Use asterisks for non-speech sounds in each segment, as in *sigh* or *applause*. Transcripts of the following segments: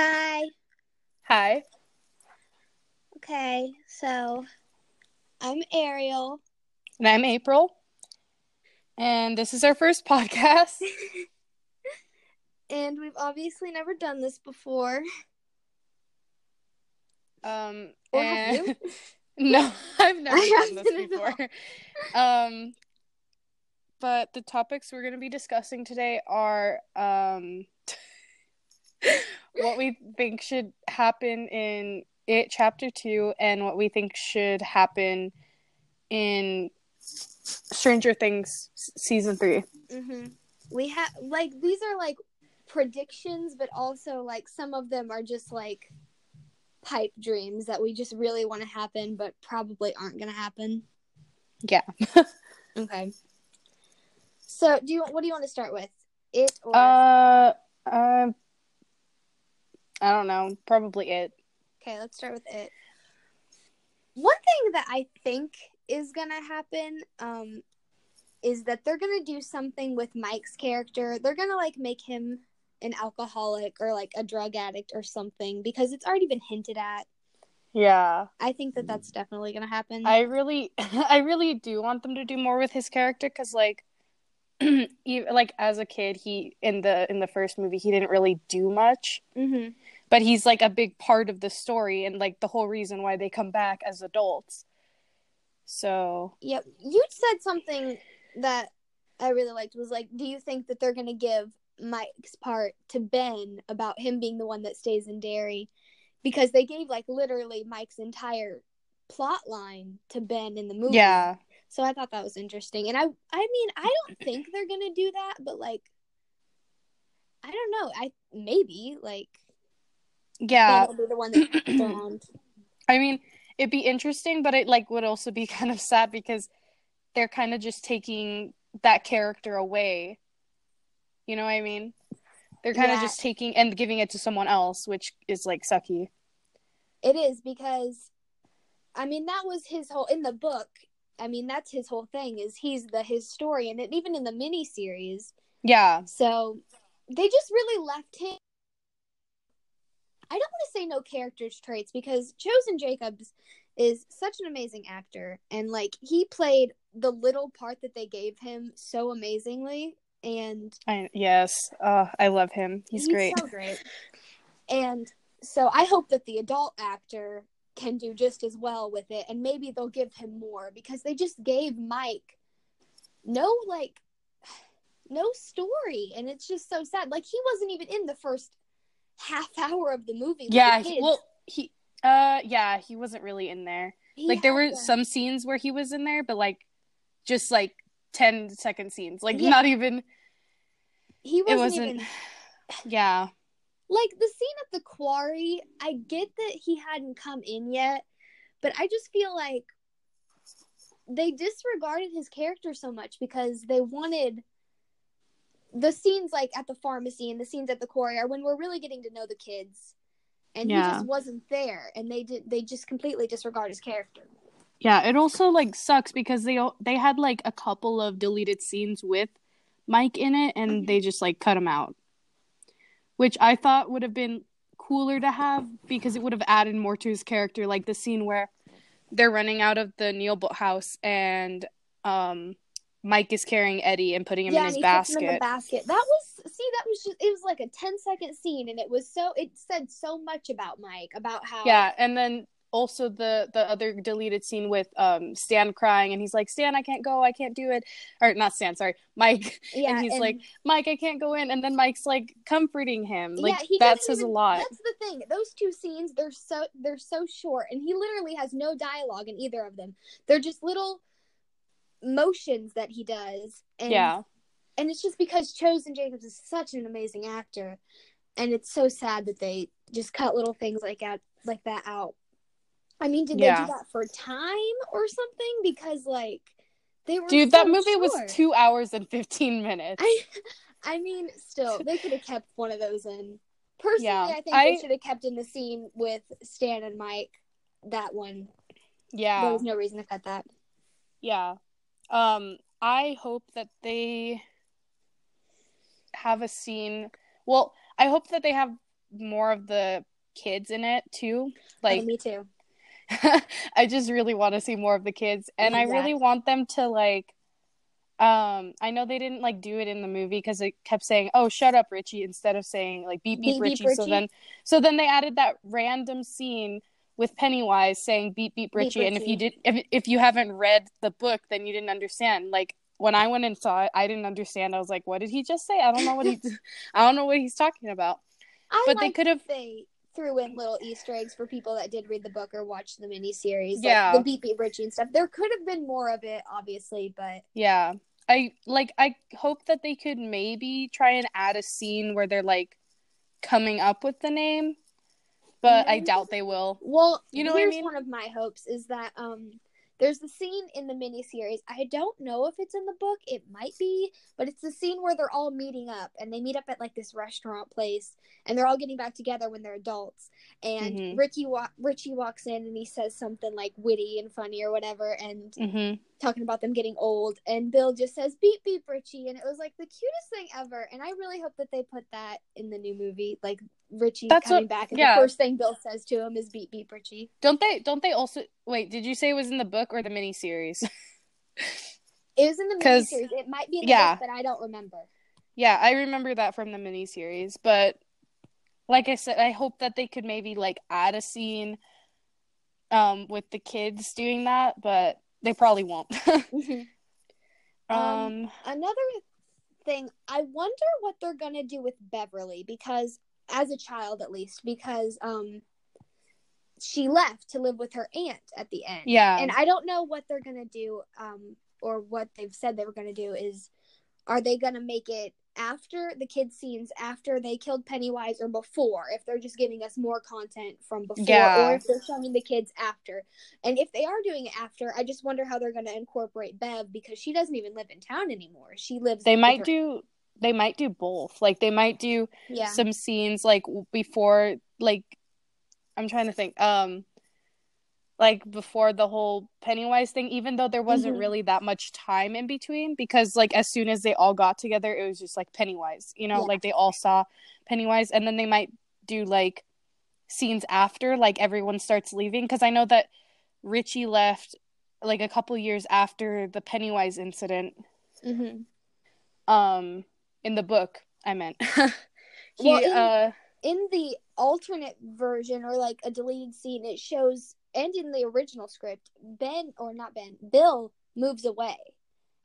Hi. Hi. Okay, so I'm Ariel. And I'm April. And this is our first podcast. *laughs* and we've obviously never done this before. Um Or and you? *laughs* no, I've never done this haven't at all. before. Um but the topics we're going to be discussing today are um *laughs* what we think should happen in it chapter 2 and what we think should happen in Stranger Things season 3. hmm We have like these are like predictions, but also like some of them are just like pipe dreams that we just really want to happen, but probably aren't going to happen. Yeah. *laughs* Okay. So, do you what do you want to start with? It or Uh, uh, I don't know. Probably it. Okay, let's start with it. One thing that I think is gonna happen, um, is that they're gonna do something with Mike's character. They're gonna like make him an alcoholic or like a drug addict or something because it's already been hinted at. Yeah, I think that that's definitely gonna happen. I really, *laughs* I really do want them to do more with his character because, like, even, *clears throat* like as a kid, he in the in the first movie he didn't really do much, mm-hmm. But he's like a big part of the story and like the whole reason why they come back as adults. So Yep. You said something that I really liked was like, do you think that they're gonna give Mike's part to Ben about him being the one that stays in Derry? Because they gave like literally Mike's entire plot line to Ben in the movie. yeah, So I thought that was interesting. And I I mean, I don't think they're gonna do that, but like I don't know. I maybe like yeah. Will be the one drowned. *clears throat* I mean, it'd be interesting, but it like would also be *laughs* kind of sad because they're kind of just taking that character away. You know what I mean? They're kind of Yeah. just taking and giving it to someone else, which is like sucky. It is because I mean that was his whole in the book. I mean that's his whole thing is he's the historian and even in the mini series. Yeah. So they just really left him I don't want to say no character traits because Chosen Jacobs is such an amazing actor and like he played the little part that they gave him so amazingly and I yes. Uh I love him. He's, great. so great. And so I hope that the adult actor can do just as well with it, and maybe they'll give him more because they just gave Mike no like *sighs* no story, and it's just so sad. Like he wasn't even in the first half hour of the movie. with yeah, the well he uh yeah, he wasn't really in there. He like there were the- some scenes where he was in there, but like just like 10 second scenes. Like Yeah. not even He wasn't, wasn't even *sighs* yeah. like the scene at the quarry. I get that he hadn't come in yet, but I just feel like they disregarded his character so much because they wanted the scenes like at the pharmacy and the scenes at the quarry are when we're really getting to know the kids and he just wasn't there and they did they just completely disregard his character Yeah, it also like sucks because they they had like a couple of deleted scenes with Mike in it and Mhm. they just like cut him out. Which I thought would have been cooler to have because it would have added more to his character like the scene where they're running out of the Neibolt house and um Mike is carrying Eddie and putting him yeah in and his he puts him in the basket. basket that was see that was just it was like a 10 second scene and it was so it said so much about mike about how Yeah, and then also the the other deleted scene with um Stan crying and he's like Stan I can't go I can't do it or not Stan sorry Mike *laughs* yeah and he's like Mike, I can't go in, and then Mike's like comforting him. Like yeah, he that says even- a lot. That's the thing. Those two scenes, they're so they're so short, and he literally has no dialogue in either of them. They're just little motions that he does, and yeah, and it's just because Chosen Jacobs is such an amazing actor, and it's so sad that they just cut little things like that like that out. I mean, did they do that for time or something? Because like they were dude, that so movie was two hours and fifteen minutes. I, I mean, still, they could have kept one of those in. Personally, Yeah, I think I- they should have kept in the scene with Stan and Mike. That one, Yeah, there was no reason to cut that. yeah. Um, I hope that they have a scene. Well, I hope that they have more of the kids in it too. Oh, Like me too. *laughs* I just really want to see more of the kids and I really want them to like um I know they didn't like do it in the movie cuz it kept saying, "Oh, shut up, Richie," instead of saying like beep beep, Beep, beep, Richie. So then so then they added that random scene with Pennywise saying beep beep Richie and if you did if if you haven't read the book then you didn't understand. Like when I went and saw it, I didn't understand. I was like, "What did he just say? I don't know what he *laughs* I don't know what he's talking about." I But they could have they threw in little Easter eggs for people that did read the book or watch the miniseries. Like Yeah. the Beep Beep Richie and stuff. There could have been more of it, obviously, but Yeah. I like I hope that they could maybe try and add a scene where they're like coming up with the name, but I doubt they will. well, You know what I here's mean? one of my hopes is that um there's the scene in the miniseries. I don't know if it's in the book. It might be, but it's the scene where they're all meeting up and they meet up at like this restaurant place and they're all getting back together when they're adults. And Mhm. Ricky wa- Richie walks in and he says something like witty and funny or whatever and Mhm. talking about them getting old and bill just says beep beep richie and it was like the cutest thing ever and i really hope that they put that in the new movie like richie That's coming what- back and yeah. the first thing bill says to him is beep beep richie Don't they don't they also Wait, did you say it was in the book or the miniseries? it was in the miniseries it might be in the yeah. book but i don't remember yeah, I remember that from the miniseries, but like I said, I hope that they could maybe like add a scene um with the kids doing that, but they probably won't. *laughs* Um, um another thing i wonder what they're gonna do with beverly because as a child at least because um she left to live with her aunt at the end yeah. and I don't know what they're gonna do, um, or what they've said they were gonna do. Is are they gonna make it after the kids scenes after they killed Pennywise or before? If they're just giving us more content from before, Yeah. or if they're showing the kids after. And if they are doing it after, I just wonder how they're gonna incorporate Bev because she doesn't even live in town anymore. She lives. they might her- do they might do both like they might do Yeah. some scenes like before like i'm trying to think um like before the whole pennywise thing even though there wasn't Mhm. really that much time in between because like as soon as they all got together it was just like pennywise you know Yeah. like they all saw pennywise and then they might do like scenes after like everyone starts leaving because i know that richie left like a couple years after the pennywise incident Mhm. um in the book i meant. *laughs* *laughs* He Well, in- uh in the alternate version or like a deleted scene it shows and in the original script ben or not ben bill moves away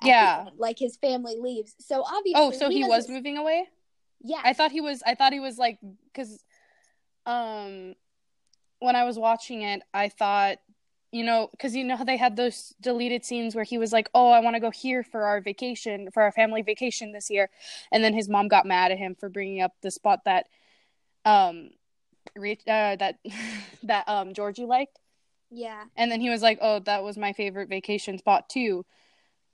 Yeah. end, like his family leaves. So obviously oh so he, was moving away? Yeah. I thought he was i thought he was like because um when i was watching it i thought you know because you know how they had those deleted scenes where he was like oh i want to go here for our vacation for our family vacation this year and then his mom got mad at him for bringing up the spot that um re- uh, that *laughs* that um georgie liked yeah and then he was like oh that was my favorite vacation spot too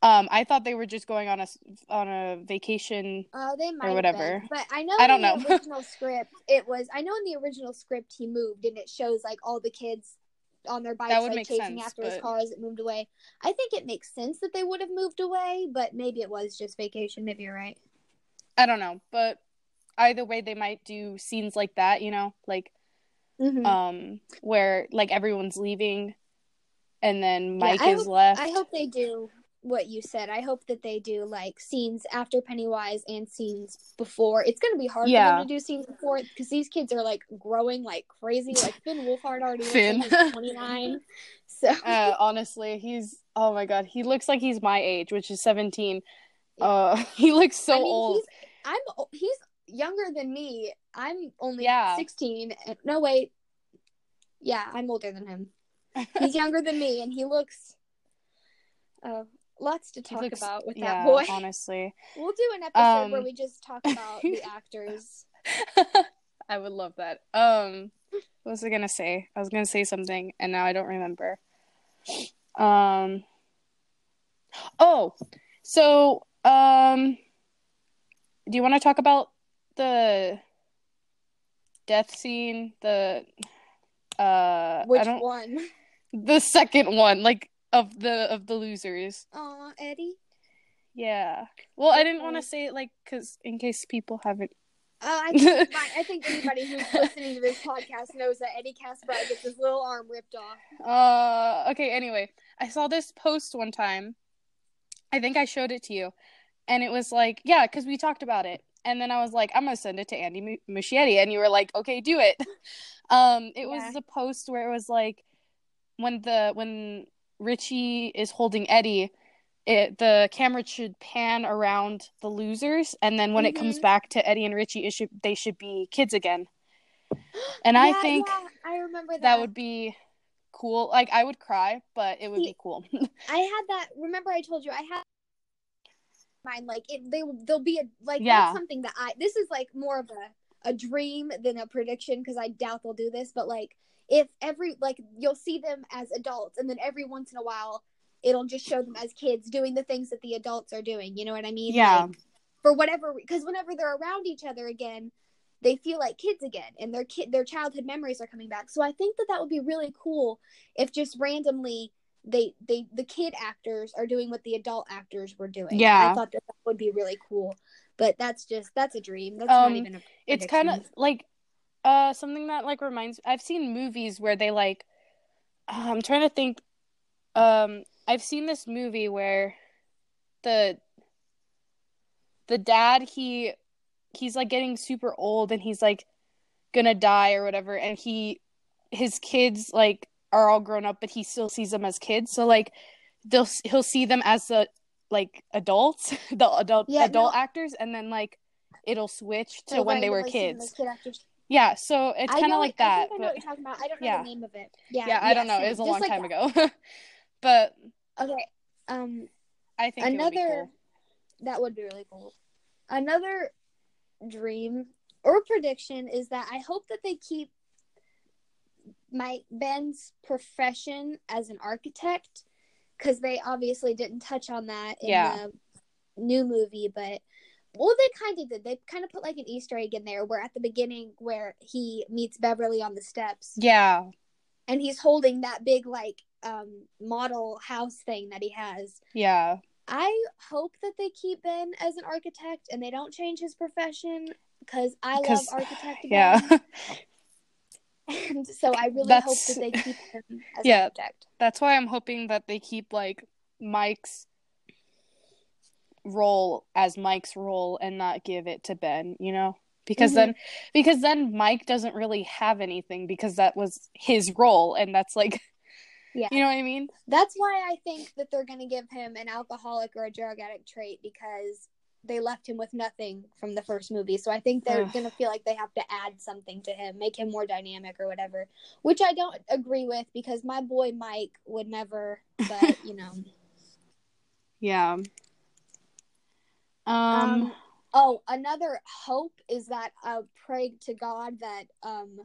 um i thought they were just going on a on a vacation uh they might have whatever. been. but i know I don't in the know. *laughs* original script it was i know in the original script he moved and it shows like all the kids on their bikes like chasing sense, after his car as it moved away i think it makes sense that they would have moved away but maybe it was just vacation maybe you're right I don't know, but either way, they might do scenes like that, you know, like Mhm. um where like everyone's leaving, and then Mike I is hope- left. I hope they do what you said. I hope that they do like scenes after Pennywise and scenes before. It's gonna be hard Yeah. for them to do scenes before because these kids are like growing like crazy. Like Finn Wolfhard already Finn. like twenty nine. *laughs* So uh, honestly, he's oh my god, he looks like he's my age, which is seventeen. Uh, *laughs* he looks so I mean, old. he's I'm he's younger than me. I'm only Yeah. sixteen. No wait, yeah, I'm older than him. *laughs* He's younger than me, and he looks. Uh, lots to talk looks- about with yeah, that boy. honestly, *laughs* We'll do an episode where Um, we just talk about the *laughs* actors. *laughs* I would love that. Um, what was I gonna say? I was gonna say something, and now I don't remember. Um. Oh, so um, do you want to talk about the death scene? The uh, Which one? the second one, like of the of the losers. Aw, Eddie. Yeah. Well, I didn't want to say it like because in case people haven't Uh, I *laughs* think I think anybody who's *laughs* listening to this podcast knows that Eddie Kaspbrak gets his little arm ripped off. Uh, okay. Anyway, I saw this post one time. I think I showed it to you, and it was like, yeah, because we talked about it, and then I was like, I'm gonna send it to Andy Muschietti, and you were like, okay, do it. *laughs* Um, it Yeah. was a post where it was like when the when Richie is holding Eddie. It, the camera should pan around the losers, and then when it comes Mhm. back to Eddie and Richie, it should they should be kids again. *gasps* And I think yeah, I remember that. that would be cool. Like I would cry, but it would See- be cool. *laughs* I had that. Remember, I told you I had mine. Like it, they they'll be a like Yeah. that's something that I. This is like more of a a dream than a prediction because I doubt they'll do this. But like if every like you'll see them as adults, and then every once in a while it'll just show them as kids doing the things that the adults are doing. You know what I mean? Yeah. Like, for whatever because whenever they're around each other again they feel like kids again and their kid their childhood memories are coming back so i think that that would be really cool if just randomly they they the kid actors are doing what the adult actors were doing Yeah. i thought that, that would be really cool but that's just that's a dream that's Um, not even a prediction. it's kind of like uh something that like reminds me I've seen movies where they like uh, *sighs* I'm trying to think um I've seen this movie where the the dad he he's like getting super old and he's like gonna die or whatever and he his kids like are all grown up but he still sees them as kids so like they'll he'll see them as the like adults *laughs* the adult Yeah, adult no. actors and then like it'll switch to So when they were kids those kid. Yeah so it's kind of like I that think I know but what you're talking about. I don't know yeah. the name of it. Yeah, yeah i don't know it was a long like time that. ago *laughs* but Okay. Um, i think it would another cool. that would be really cool. Another dream or prediction is that I hope that they keep my Ben's profession as an architect because they obviously didn't touch on that in Yeah. the new movie, but well, they kind of did. They kind of put like an Easter egg in there where at the beginning where he meets Beverly on the steps yeah and he's holding that big like um model house thing that he has. yeah I hope that they keep Ben as an architect and they don't change his profession because I love architect yeah And so I really That's- hope that they keep him as *laughs* Yeah. architect. that's why i'm hoping that they keep like mike's role as mike's role and not give it to ben you know because Mhm. then because then mike doesn't really have anything because that was his role and that's like Yeah. you know what i mean That's why I think that they're going to give him an alcoholic or a drug addict trait because they left him with nothing from the first movie. So I think they're going to feel like they have to add something to him, make him more dynamic or whatever, which I don't agree with because my boy Mike would never, but you know. *laughs* yeah um, Um, oh, another hope is that I pray to God that um,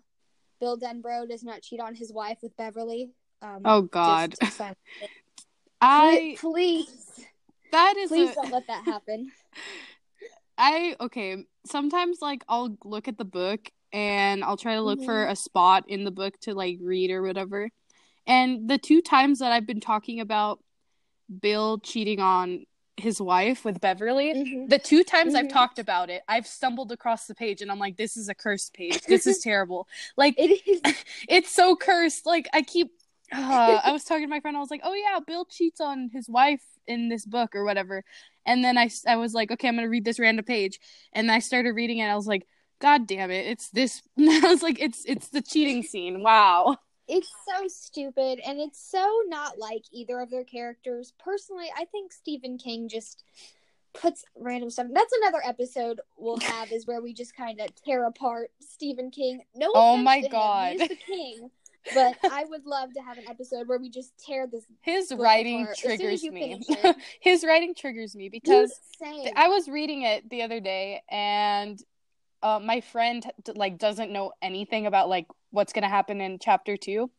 Bill Denbrough does not cheat on his wife with Beverly. Um, oh just god *laughs* i please, that is please a, don't let that *laughs* happen. I okay. Sometimes like I'll look at the book and I'll try to look for Mhm. a spot in the book to like read or whatever. And the two times that I've been talking about Bill cheating on his wife with Beverly, Mhm. the two times I've Mhm. talked about it, I've stumbled across the page and I'm like, this is a cursed page. This is *laughs* terrible. Like It is. *laughs* it's so cursed. Like I keep. Uh, I *laughs* was talking to my friend. I was like, "Oh yeah, Bill cheats on his wife in this book or whatever." And then I, I was like, "Okay, I'm gonna read this random page." And I started reading it. I was like, "God damn it! It's this." I was like, "It's it's the cheating scene." Wow. It's so stupid and it's so not like either of their characters. Personally, I think Stephen King just puts random stuff. That's another episode we'll have is where we just kind of tear apart Stephen King. No Oh my God. he is the king. But I would love to have an episode where we just tear this *laughs* His writing apart as soon as triggers me. *laughs* His writing triggers me because. I was reading it the other day and uh, my friend like doesn't know anything about like what's gonna happen in chapter two,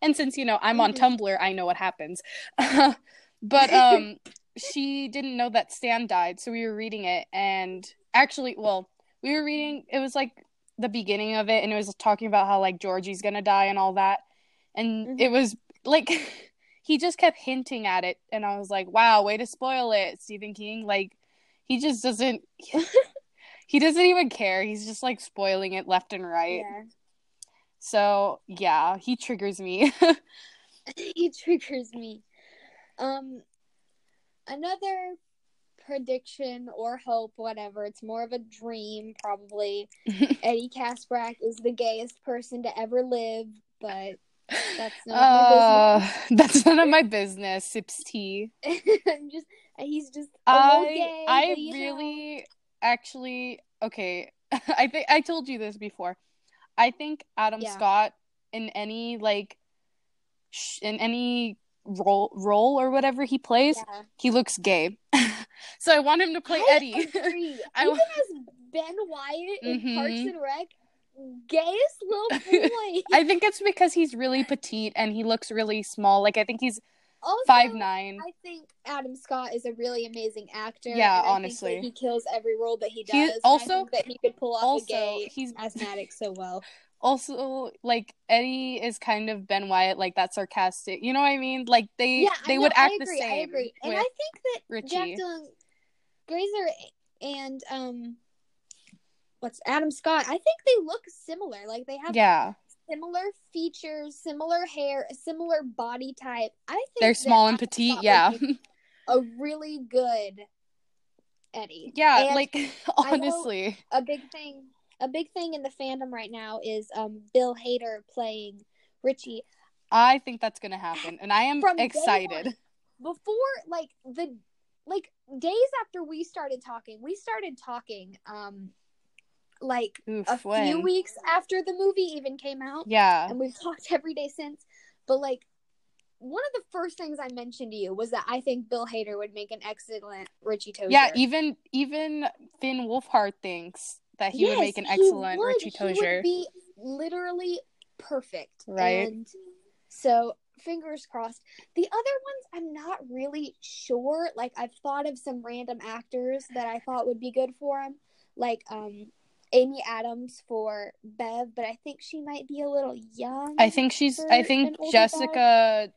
and since you know I'm on Mhm. Tumblr, I know what happens. *laughs* but um, *laughs* she didn't know that Stan died, so we were reading it, and actually, well, we were reading. It was like the beginning of it, and it was talking about how like Georgie's gonna die and all that, and Mhm. it was like. *laughs* He just kept hinting at it, and I was like, "Wow, way to spoil it, Stephen King!" Like, he just doesn't he doesn't even care. He's just like spoiling it left and right. Yeah. So yeah, he triggers me. *laughs* *laughs* he triggers me. Um, another prediction or hope, whatever. It's more of a dream, probably. *laughs* Eddie Kaspbrak is the gayest person to ever live, but that's none uh, that's none of my business. Sips tea. of. I'm just, he's just I gay. I you know, really actually okay. I think I told you this before. I think Adam Yeah. Scott in any like sh- in any role role or whatever he plays, yeah. he looks gay. *laughs* so I want him to play I Eddie. agree. *laughs* I Even as Ben Wyatt in Mhm. Parks and Rec, gayest little *laughs* boy. I think it's because he's really petite and he looks really small. Like I think he's also, five nine. I think Adam Scott is a really amazing actor. Yeah, and I honestly. he kills every role that he does. He- also- that he could pull off Also, a gay he's asthmatic so well. *laughs* also like Eddie is kind of Ben Wyatt, like that sarcastic. You know what I mean? Like they Yeah, they know, would act agree, the same. I agree, and I think that Richie. Jack Dylan Grazer and um, what's Adam Scott? I think they look similar. Like they have yeah, similar features, similar hair, a similar body type. I think they're small and petite. Yeah, a really good Eddie. yeah. And like *laughs* honestly, a big thing a big thing in the fandom right now is um Bill Hader playing Richie. I think that's gonna happen, and I am From excited. Before like the like days after we started talking, we started talking um like Oof, a few weeks after the movie even came out. Yeah, And we've *laughs* talked every day since. But like one of the first things I mentioned to you was that I think Bill Hader would make an excellent Richie Tozier. yeah. Even even Finn Wolfhard thinks that he would make an Yes, excellent would. Richie He would be literally perfect. Right. And so fingers crossed. The other ones I'm not really sure. Like I've thought of some random actors that I thought would be good for him. Like um Amy Adams for Bev, but I think she might be a little young. I think she's. I think Jessica.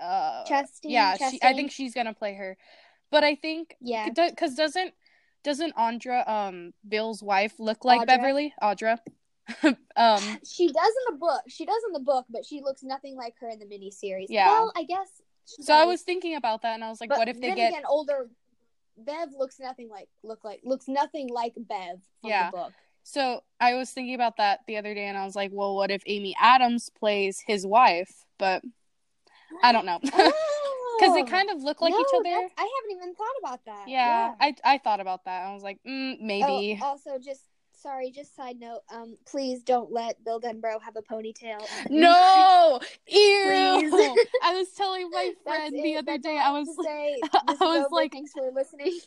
Uh, Chastain, yeah, she, I think she's gonna play her, but I think Yeah. because doesn't doesn't Audra um Bill's wife look like Audra? Beverly Audra? *laughs* um, *sighs* She does in the book. She does in the book, but she looks nothing like her in the miniseries. Yeah. Well, I guess. so I was thinking about that, and I was like, But what if they get? again, older Bev looks nothing like look like looks nothing like Bev from Yeah. the book. So I was thinking about that the other day, and I was like, well, what if Amy Adams plays his wife? But I don't know *laughs* because they kind of look like each other. Oh, I haven't even thought about that. Yeah, I I thought about that. I was like, mm, maybe. Oh, also, just sorry, just side note. Um, please don't let Bill Denbrough have a ponytail. *laughs* *laughs* No, ew. Please. *laughs* I was telling my That's friend it. the other That's day. I was say. I was over. like- thanks for listening.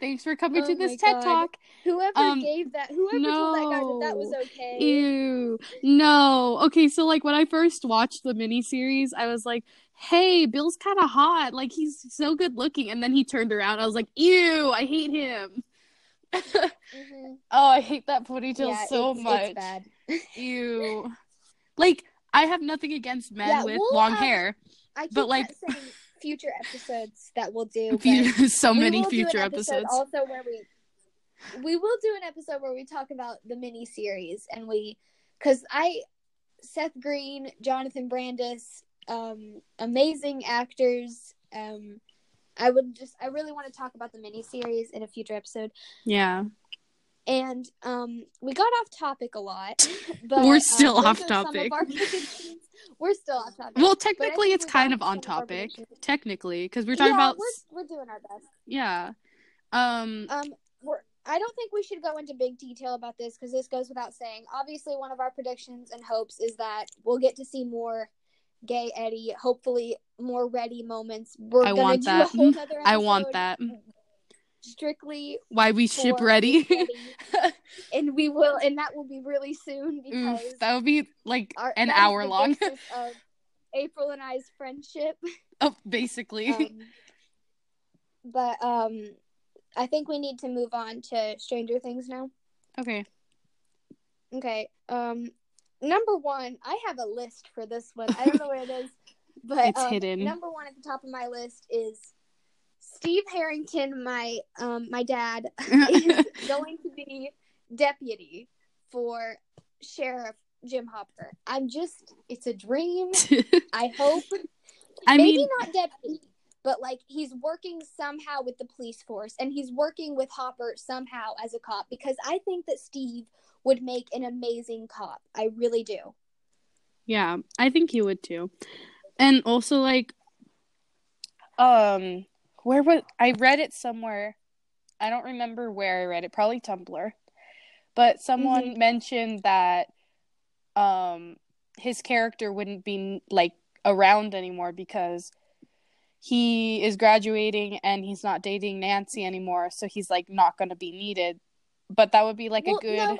Thanks for coming Oh to this TED God. Talk. Whoever Um, gave that, whoever told that guy that that was okay. Ew. No. Okay, so like when I first watched the miniseries, I was like, hey, Bill's kind of hot. Like he's so good looking. And then he turned around. I was like, ew, I hate him. Mhm. Oh, I hate that ponytail Yeah, so it's, much. It's bad. Ew. Like, I have nothing against men Yeah, with we'll long have- hair. But, like- future episodes that we'll do. *laughs* *laughs* so many will do an future episode episodes. Also, where we we will do an episode where we talk about the mini series and we because I Seth Green, Jonathan Brandis, um, amazing actors. Um, I would just I really want to talk about the mini series in a future episode. Yeah. And um, we got off topic a lot, *laughs* but We're um, still those off are some of topic. *laughs* We're still off topic. Well, technically, it's kind of on of topic. Technically, because we're talking yeah, about we're, we're doing our best. yeah. Um. Um, we're, I don't think we should go into big detail about this because this goes without saying. Obviously, one of our predictions and hopes is that we'll get to see more gay Eddie. Hopefully, more Reddie moments. We're I gonna want do that. a whole nother *laughs* I want that. strictly Why we ship Reddie? *laughs* and we will, and that will be really soon *laughs* because that would be like our, an hour long. April and I's friendship. oh, basically. Um, but um, I think we need to move on to Stranger Things now. okay. Okay. Um, number one, I have a list for this one. I don't know where it is, *laughs* but It's um, hidden. Number one at the top of my list is Steve Harrington, my um my dad, *laughs* is going to be deputy for Sheriff Jim Hopper. I'm just it's a dream. *laughs* I hope I maybe mean, not deputy, but like he's working somehow with the police force and he's working with Hopper somehow as a cop because I think that Steve would make an amazing cop. I really do. yeah, I think he would too. And also like um where was I read it somewhere. I don't remember where I read it, probably Tumblr. But someone mentioned that um his character wouldn't be like around anymore because he is graduating and he's not dating Nancy anymore, so he's like not going to be needed. But that would be like Well, a good no.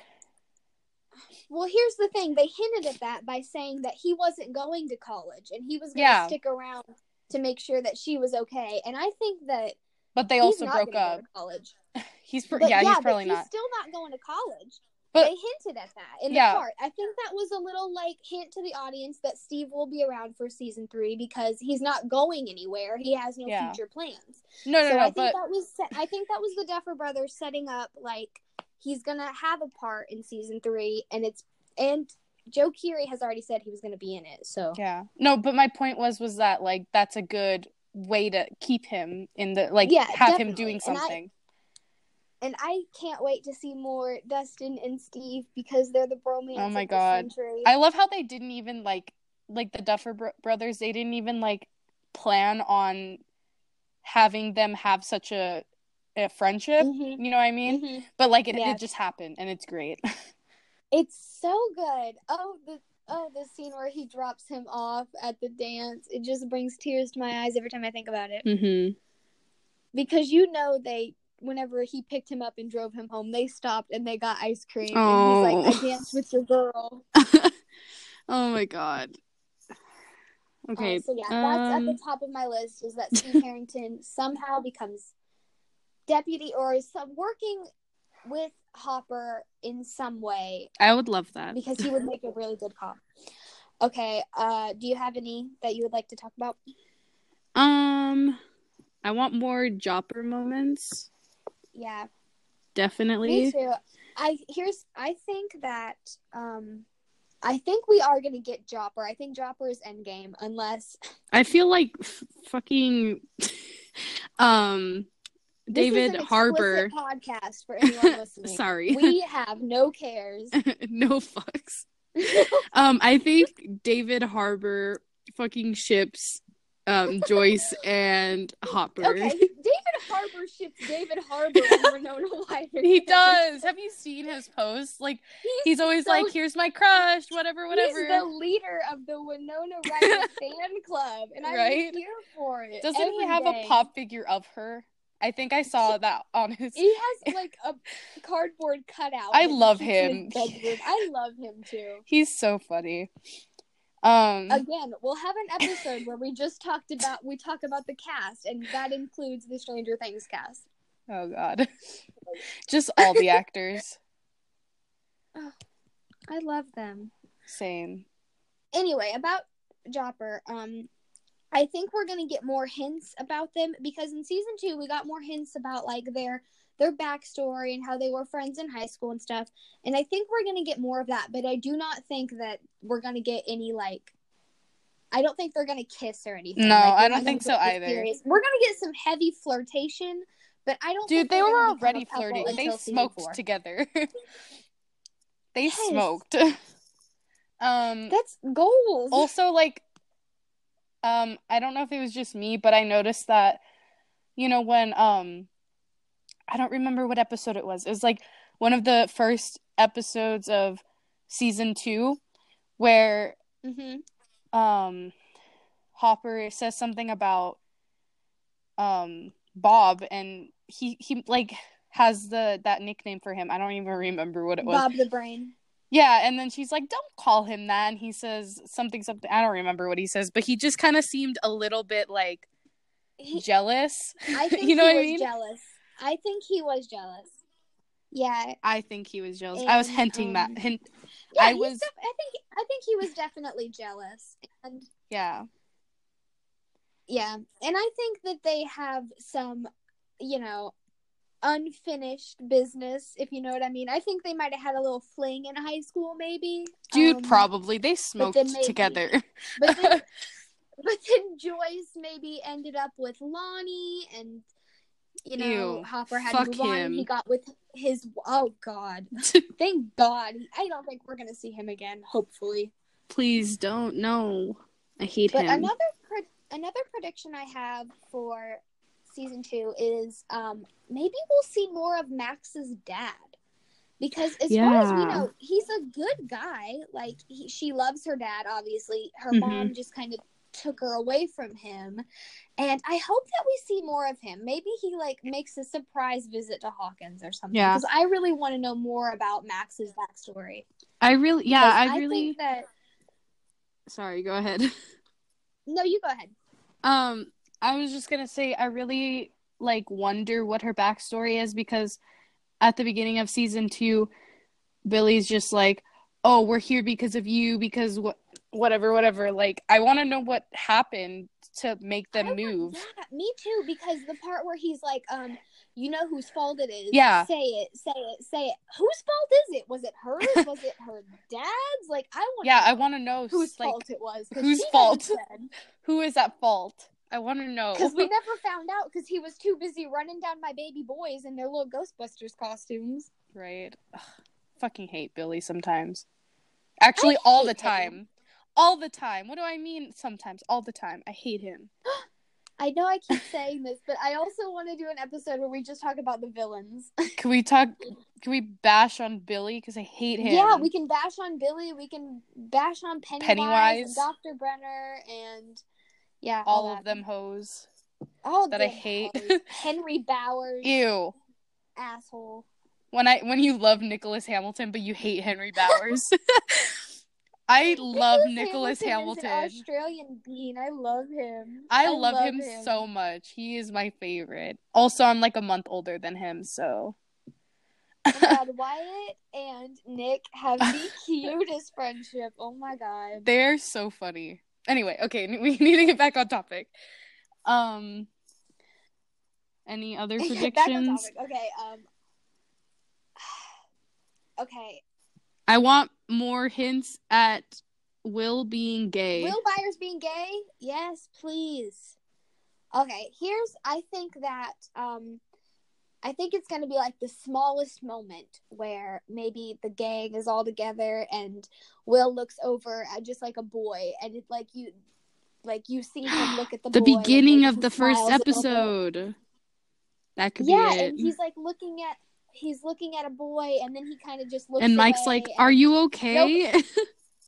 Well, here's the thing. They hinted at that by saying that he wasn't going to college and he was going to Yeah. stick around to make sure that she was okay. And I think that but they also broke up. college. *laughs* He's pr- But yeah, he's probably he's not. still not going to college. But- they hinted at that in Yeah. the part. I think that was a little like hint to the audience that Steve will be around for season three because he's not going anywhere. He has no Yeah. future plans. No, no, so no, I think but that was I think that was the Duffer Brothers setting up like he's gonna have a part in season three, and it's and Joe Keery has already said he was gonna be in it. So yeah. No, but my point was was that like that's a good way to keep him in the like Yeah, have him definitely. doing And I- something. And I can't wait to see more Dustin and Steve because they're the bromance. Oh my of the God. century. I love how they didn't even like like the Duffer bro- brothers. They didn't even like plan on having them have such a a friendship. Mhm. You know what I mean? Mhm. But like it, it just happened, and it's great. *laughs* It's so good. Oh the oh the scene where he drops him off at the dance. It just brings tears to my eyes every time I think about it. mm-hmm. because you know they whenever he picked him up and drove him home they stopped and they got ice cream Oh. and he's like i danced with your girl *laughs* oh my god. Okay. Uh, so yeah that's at um, the top of my list is that steve *laughs* harrington somehow becomes deputy or is some, working with hopper in some way I would love that. because he would make a really good cop okay uh do you have any that you would like to talk about Um, I want more Jopper moments. Yeah Definitely. Me too. I here's I think that um I think we are gonna get Jopper. I think Jopper is endgame unless I feel like f- fucking *laughs* um this is David an Harbour. podcast for anyone *laughs* listening. Sorry. We have no cares. *laughs* no fucks. Um I think David Harbour fucking ships um Joyce and Hopper. okay, David Harbour ships David Harbour and Winona Ryder. He does. Have you seen his posts? Like he's always so- like, "Here's my crush," whatever, whatever. He's the leader of the Winona Ryder *laughs* fan club, and I'm Right? here for it. Doesn't he have day. a pop figure of her? I think I saw that on his. He has *laughs* like a cardboard cutout. I love him. I love him too. *laughs* He's so funny. Um, Again, we'll have an episode where we just talked about we talk about the cast, and that includes the Stranger Things cast. oh god, *laughs* just all the actors. *laughs* Oh, I love them. Same. Anyway, about Jopper, um, I think we're gonna get more hints about them because in season two we got more hints about like their their backstory and how they were friends in high school and stuff. And I think we're gonna get more of that, but I do not think that we're gonna get any like. I don't think they're gonna kiss or anything. No, Like, I don't think so either. serious. We're gonna get some heavy flirtation, but I don't. Dude, they were already flirting. They smoked together. *laughs* they Yes. smoked. *laughs* um. That's goals. also like um i don't know if it was just me but i noticed that you know when um i don't remember what episode it was it was like one of the first episodes of season two where hmm um hopper says something about um bob and he he like has the that nickname for him i don't even remember what it was Bob the Brain. yeah, and then she's like, "Don't call him that." And he says something, something. I don't remember what he says, but he just kind of seemed a little bit like He, jealous. I *laughs* think you know he what I was mean? jealous. I think he was jealous. Yeah, I I think he was jealous. I was And, hinting that um, hint. yeah. I was- def- I think. I think he was definitely jealous, and Yeah, yeah, and I think that they have some, you know, unfinished business, if you know what I mean. I think they might have had a little fling in high school, maybe. Dude, Um, probably they smoked then maybe- together. *laughs* But then, *laughs* but then Joyce maybe ended up with Lonnie, and you know Ew, Hopper had to move on. he got with his. Oh God! *laughs* Thank God. I don't think we're gonna see him again. Hopefully. Please don't. No, I hate But him. another pre- another prediction I have for season two is um maybe we'll see more of Max's dad. Because as far as we know, he's a good guy. Like he, she loves her dad. Obviously, her Mhm. mom just kind of took her away from him, and I hope that we see more of him. Maybe he like makes a surprise visit to Hawkins or something. Yeah. Because I really want to know more about Max's backstory. I really, yeah, I really. think that. Sorry, go ahead. *laughs* No, you go ahead. Um, I was just gonna say I really like wonder what her backstory is because at the beginning of season two, Billy's just like, "Oh, we're here because of you, because what, whatever, whatever." Like, I want to know what happened to make them move. yeah, me too. Because the part where he's like, um, you know whose fault it is. Yeah. Say it, say it, say it. Whose fault is it? Was it hers? *laughs* was it her dad's? Like, I want. Yeah, I want to know whose like fault it was. whose fault? *laughs* who is at fault. I want to know. Because we *laughs* never found out because he was too busy running down my baby boys in their little Ghostbusters costumes. Right. Ugh, fucking hate Billy sometimes. Actually, all the time. him. All the time. What do I mean sometimes? All the time. I hate him. *gasps* I know I keep saying this, but I also want to do an episode where we just talk about the villains. *laughs* Can we talk? Can we bash on Billy? Because I hate him. Yeah, we can bash on Billy. We can bash on Pennywise, Pennywise. Dr. Brenner, and yeah, all that. of them hoes. All that I hate. hoes. *laughs* Henry Bowers, Ew. asshole. When I when you love Nicholas Hamilton but you hate Henry Bowers. *laughs* I love Nicholas Hamilton. Hamilton. Australian bean. I love him. I, love, him, so much. He is my favorite. Also, I'm like a month older than him, so Oh my god, *laughs* Wyatt and Nick have the *laughs* cutest friendship. Oh my god. They're so funny. Anyway, okay, *laughs* we need to get back on topic. Um, any other predictions? Okay. Um. *sighs* Okay. I want more hints at Will being gay. Will Byers being gay? Yes, please. Okay, here's I think that um I think it's going to be like the smallest moment where maybe the gang is all together and Will looks over at just like a boy and it like you like you see him *gasps* look at the the beginning of the first smiles a little bit. episode. That could Yeah, be it. and he's like looking at he's looking at a boy and then he kind of just looks And Mike's like, and- "Are you *laughs* okay?" *laughs*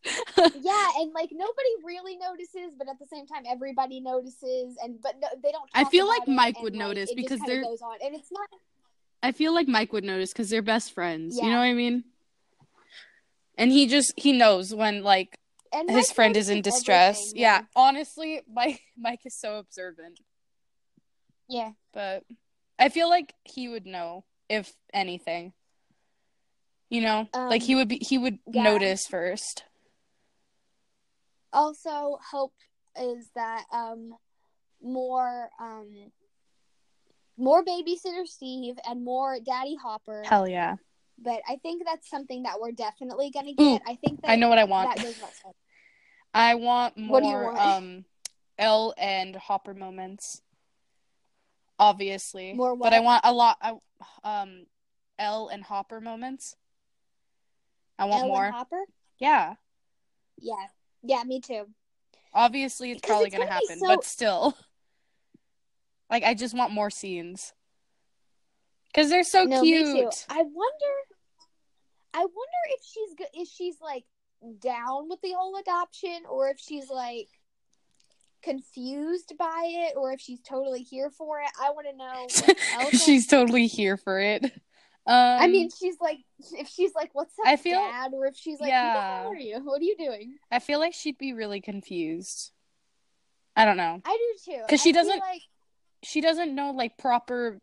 yeah and like nobody really notices but at the same time everybody notices and but no, they don't I feel like Mike and, would like, notice it just because they're- goes on and it's not I feel like Mike would notice because they're best friends. You know what I mean? And he just he knows when like and his Mike friend is in distress. everything, Yeah, honestly, Mike Mike is so observant. yeah But I feel like he would know if anything. You know, like Um, he would be he would yeah. notice first. also hope is that um more um more babysitter steve and more daddy hopper Hell yeah. but i think that's something that we're definitely gonna Ooh, get i think that I know what I want. that goes without saying. I want more What do you want? um El and Hopper moments. Obviously. More But I want a lot I, um El and Hopper moments. I want Ellen more. hopper yeah. yeah yeah me too Obviously it's Because probably it's going to gonna happen, so- but still. *laughs* Like I just want more scenes. Cuz they're so no, cute. I wonder. I wonder if she's go- if she's like down with the whole adoption, or if she's like confused by it, or if she's totally here for it. I want to know. *laughs* what She's totally here for it. Um I mean, she's like, if she's like, "What's up, I feel- Dad?" or if she's like, Yeah. "Who the hell are you? What are you doing?" I feel like she'd be really confused. I don't know. I do too. Because she doesn't- like She doesn't know like proper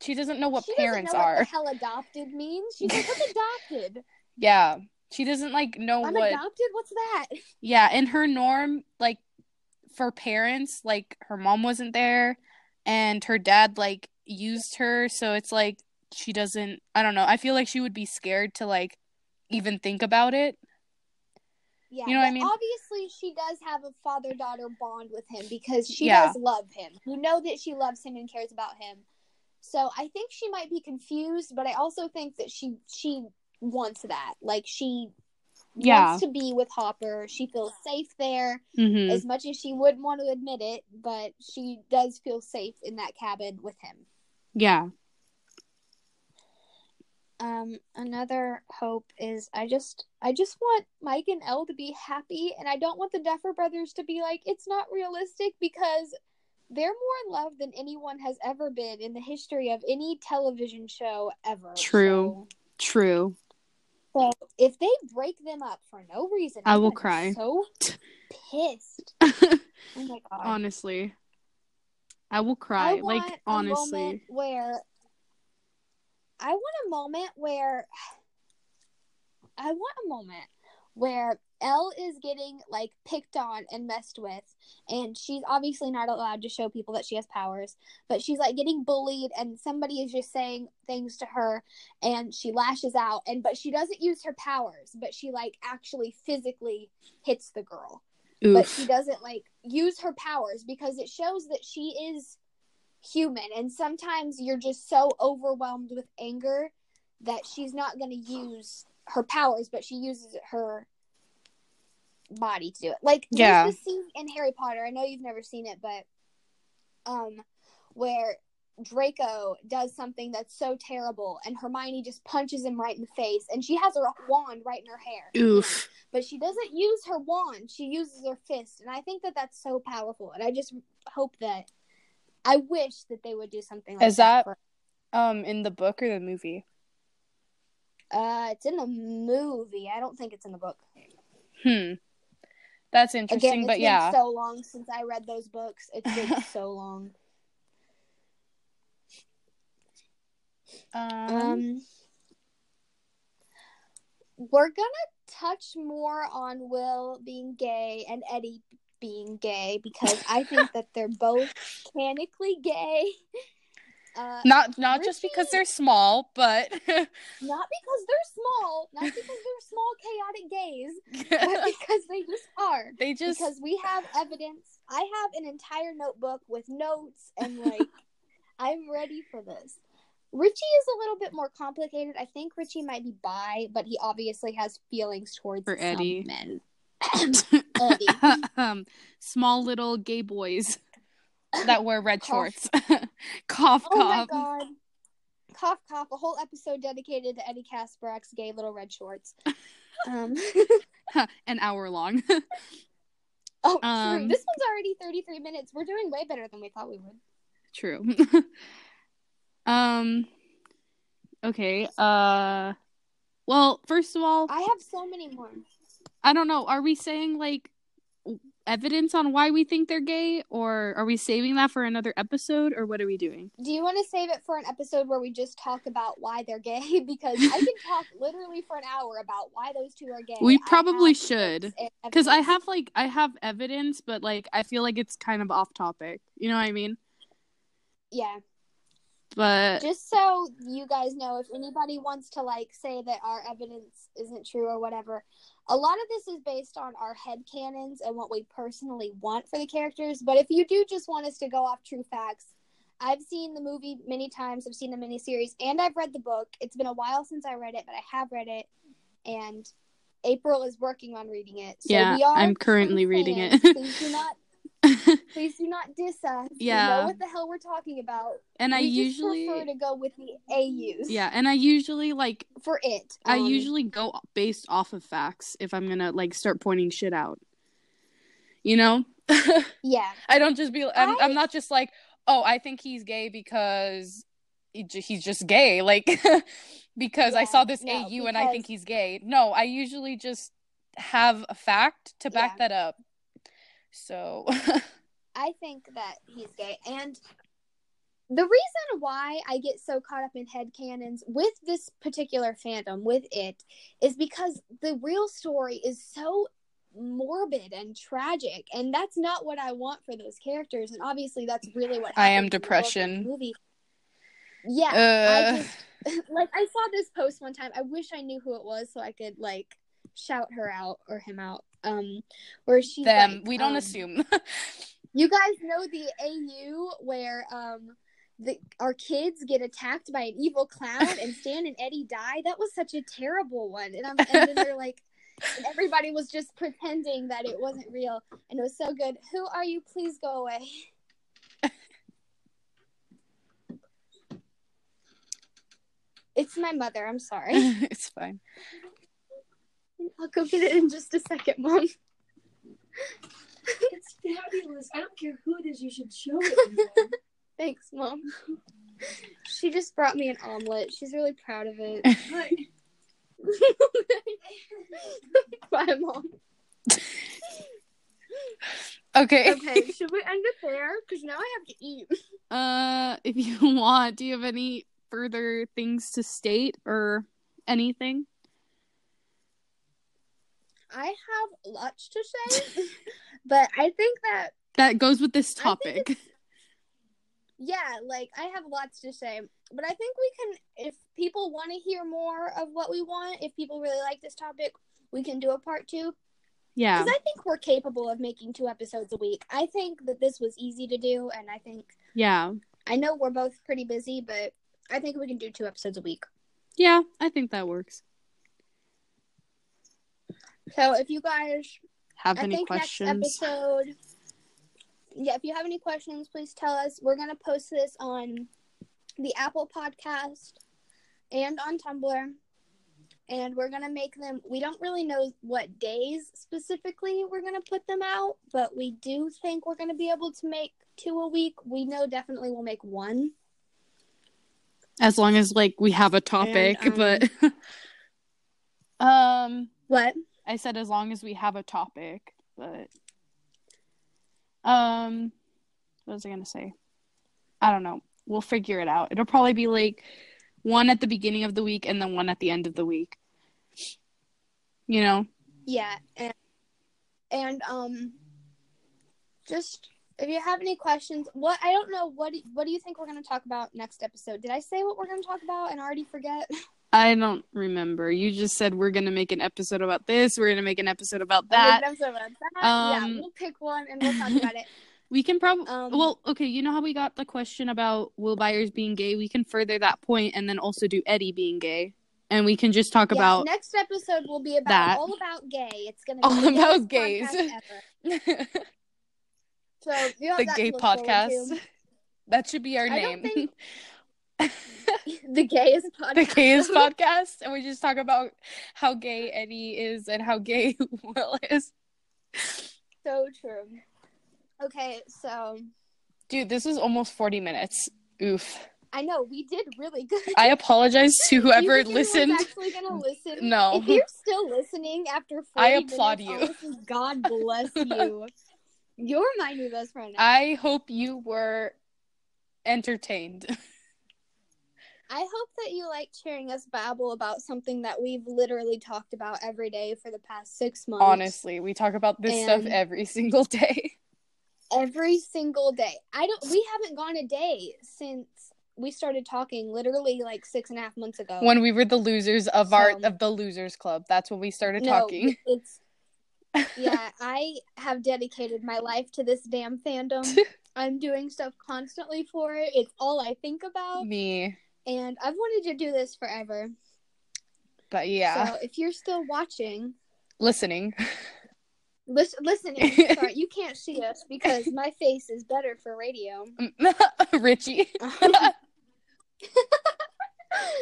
she doesn't know what she parents know are. What hell adopted means? She's like, "What's *laughs* adopted? Yeah. She doesn't like know I'm what adopted. What's that?" Yeah, in her norm, like for parents, like her mom wasn't there and her dad like used her, so it's like she doesn't I don't know. I feel like she would be scared to like even think about it. Yeah, You know what I mean? Obviously, she does have a father daughter bond with him because she Yeah. does love him. You know that she loves him and cares about him. So I think she might be confused, but I also think that she she wants that. Like she Yeah. wants to be with Hopper. She feels safe there Mhm. as much as she wouldn't want to admit it, but she does feel safe in that cabin with him. Yeah. um another hope is i just i just want mike and El to be happy and i don't want the duffer brothers to be like it's not realistic because they're more in love than anyone has ever been in the history of any television show ever True. True. So, if they break them up for no reason I I'm will cry. so pissed *laughs* oh my god honestly. I will I cry. want Like honestly. where I want a moment where I want a moment where *sighs* El is getting like picked on and messed with and she's obviously not allowed to show people that she has powers but she's like getting bullied and somebody is just saying things to her and she lashes out and but she doesn't use her powers but she like actually physically hits the girl. But she doesn't like use her powers because it shows that she is human and sometimes you're just so overwhelmed with anger that she's not going to use her powers but she uses her body to do it like Yeah. there's this scene in harry potter i know you've never seen it but um where draco does something that's so terrible and hermione just punches him right in the face and she has her wand right in her hair Oof. but she doesn't use her wand she uses her fist and i think that that's so powerful and i just hope that i wish that they would do something like Is that- for- Um, in the book or the movie? uh it's in the movie i don't think it's in the book Hmm. That's interesting, again it's but been yeah. so long since i read those books. It's been *laughs* so long. Um, um we're gonna touch more on will being gay and eddie being gay because i think that they're both *laughs* mechanically gay uh not not just because they're small, but *laughs* Not because they're small, not because they're small chaotic gays, but *laughs* because they just are. they just because we have evidence. I have an entire notebook with notes and like *laughs* I'm ready for this. Richie is a little bit more complicated. I think Richie might be bi, but he obviously has feelings towards For Eddie. men. Eddie. um small little gay boys that wear red Cough. shorts. *laughs* cough Oh my cough. god. Cough cough, a whole episode dedicated to Eddie Kaspbrak's gay little red shorts. *laughs* Um *laughs* An hour long. Oh, Um, true. This one's already 33 minutes. We're doing way better than we thought we would. True. um okay. Uh well, first of all, I have so many more. I don't know. Are we saying like evidence on why we think they're gay or are we saving that for another episode or what are we doing? Do you want to save it for an episode where we just talk about why they're gay? *laughs* Because I can talk *laughs* literally for an hour about why those two are gay. We probably should. Cuz I have like I have evidence but like I feel like it's kind of off topic. You know what I mean? yeah. But Just so you guys know, if anybody wants to like say that our evidence isn't true or whatever, a lot of this is based on our head canons and what we personally want for the characters. But if you do just want us to go off true facts, I've seen the movie many times. I've seen the miniseries, and I've read the book. It's been a while since I read it, but I have read it, and April is working on reading it. So Yeah, we are I'm currently reading fans. it. please do *laughs* not, *laughs* please do not diss us. Yeah. know what the hell we're talking about. and I we just usually prefer to go with the AUs. Yeah, and I usually like for it. I Um, usually go based off of facts if I'm gonna like start pointing shit out. You know, *laughs* yeah. I don't just be. I'm, I- I'm not just like, oh, I think he's gay because he's just gay. *laughs* Like because I saw this no, AU and I think he's gay. No, I usually just have a fact to back Yeah. that up. So *laughs* I think that he's gay. And the reason why I get so caught up in head headcanons with this particular fandom, with it, is because the real story is so morbid and tragic, and that's not what I want for those characters. And obviously, that's really what I am happens in the book and depression. movie. Yeah, Uh, I just *laughs* like I saw this post one time. I wish I knew who it was so I could like shout her out or him out. Um, where she them. like, we don't um, assume. *laughs* You guys know the AU where um the our kids get attacked by an evil clown and *laughs* Stan and Eddie die? That was such a terrible one. And I'm and then they're like everybody was just pretending that it wasn't real and it was so good. Who are you? Please go away. *laughs* It's my mother. I'm sorry. it's fine. I'll go get it in just a second, Mom. It's fabulous. I don't care who it is. You should show it. to. *laughs* Thanks, Mom. She just brought me an omelet. She's really proud of it. *laughs* Bye, Mom. Okay. Okay, should we end it there? Because now I have to eat. Uh, if you *laughs* want, do you have any further things to state or anything? I have lots to say, *laughs* but I think that That goes with this topic. yeah, like I have lots to say, but I think we can if people want to hear more of what we want, if people really like this topic, we can do a part 2 Yeah. because I think we're capable of making two episodes a week. I think that this was easy to do and I think Yeah. I know we're both pretty busy, but I think we can do two episodes a week. Yeah, I think that works. So if you guys Have I any think questions? next episode. Yeah, if you have any questions, please tell us. We're gonna post this on the Apple Podcast and on Tumblr, and we're gonna make them. We don't really know what days specifically we're gonna put them out, but we do think we're gonna be able to make two a week. We know definitely we'll make one. As long as like we have a topic, um, but um *laughs* What? I said as long as we have a topic, but um what was I gonna say? I don't know. We'll figure it out. It'll probably be like one at the beginning of the week and then one at the end of the week. You know? Yeah, and and um, just if you have any questions, what I don't know, what do, what do you think we're gonna talk about next episode? Did I say what we're gonna talk about and already forget? *laughs* I don't remember. You just said we're gonna make an episode about this, we're gonna make an episode about that. an episode about that. yeah, Um, we'll pick one and we'll talk about it. *laughs* We can probably Um, well, okay, you know how we got the question about Will Byers being gay? We can further that point and then also do Eddie being gay. And we can just talk yeah, about next episode will be about that. all about gay. It's gonna be All about gays. *laughs* So the gay to look forward podcast. *laughs* That should be our I don't name. *laughs* the gayest podcast. the *laughs* gayest podcast. And we just talk about how gay Eddie is and how gay *laughs* Will is. so true. Okay, so Dude, this is almost 40 minutes. Oof. I know we did really good. I apologize to whoever listened. Actually, gonna listen. No. If you're still listening after 40 I applaud minutes, you. God bless you. You're my new best friend. I hope you were entertained. I hope that you liked hearing us babble about something that we've literally talked about every day for the past six months. Honestly, we talk about this stuff every single day. *laughs* every single day. I don't. We haven't gone a day since we started talking. Literally, like six and a half months ago. When we were the losers of our of the losers club, that's when we started no, talking. it's *laughs* yeah. I have dedicated my life to this damn fandom. *laughs* I'm doing stuff constantly for it. It's all I think about, Me, and I've wanted to do this forever. but yeah, So if you're still watching, listening. lis- listening, *laughs* sorry, you can't see us because my face is better for radio. *laughs* Richie, *laughs*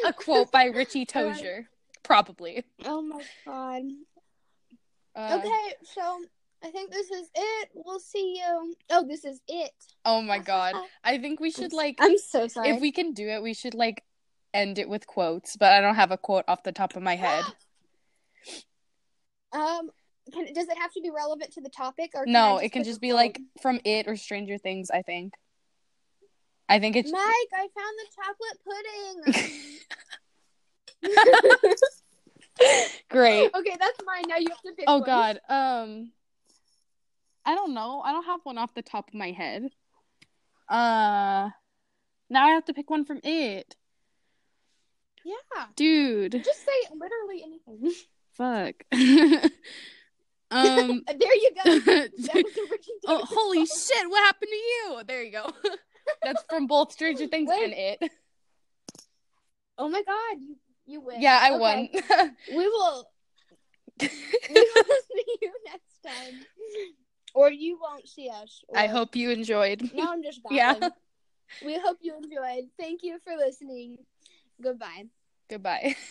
a quote by Richie Tozier, probably. oh my god. Uh, Okay, so I think this is it. We'll see you. Oh, this is it. Oh my god, *laughs* I think we should like I'm so sorry. if we can do it, we should like end it with quotes. But I don't have a quote off the top of my head. *gasps* um, can does it have to be relevant to the topic or No, I it can just be quote? like from it or Stranger Things. I think. I think it's Mike, I found the chocolate pudding. *laughs* *laughs* Great. Okay, that's mine. Now you have to pick. Oh one. God. Um, I don't know. I don't have one off the top of my head. Uh, now I have to pick one from it, Yeah. dude. Just say literally anything. *laughs* Fuck. *laughs* um. *laughs* there you go. That was oh, holy shit! What happened to you? There you go. That's from both Stranger Things Wait. and it. Oh my god, you you win. Yeah, I Okay, won. We will. we will see you next time, or you won't see us. I hope you enjoyed. Now I'm just *laughs* Yeah. We hope you enjoyed. Thank you for listening. Goodbye. Goodbye. *laughs*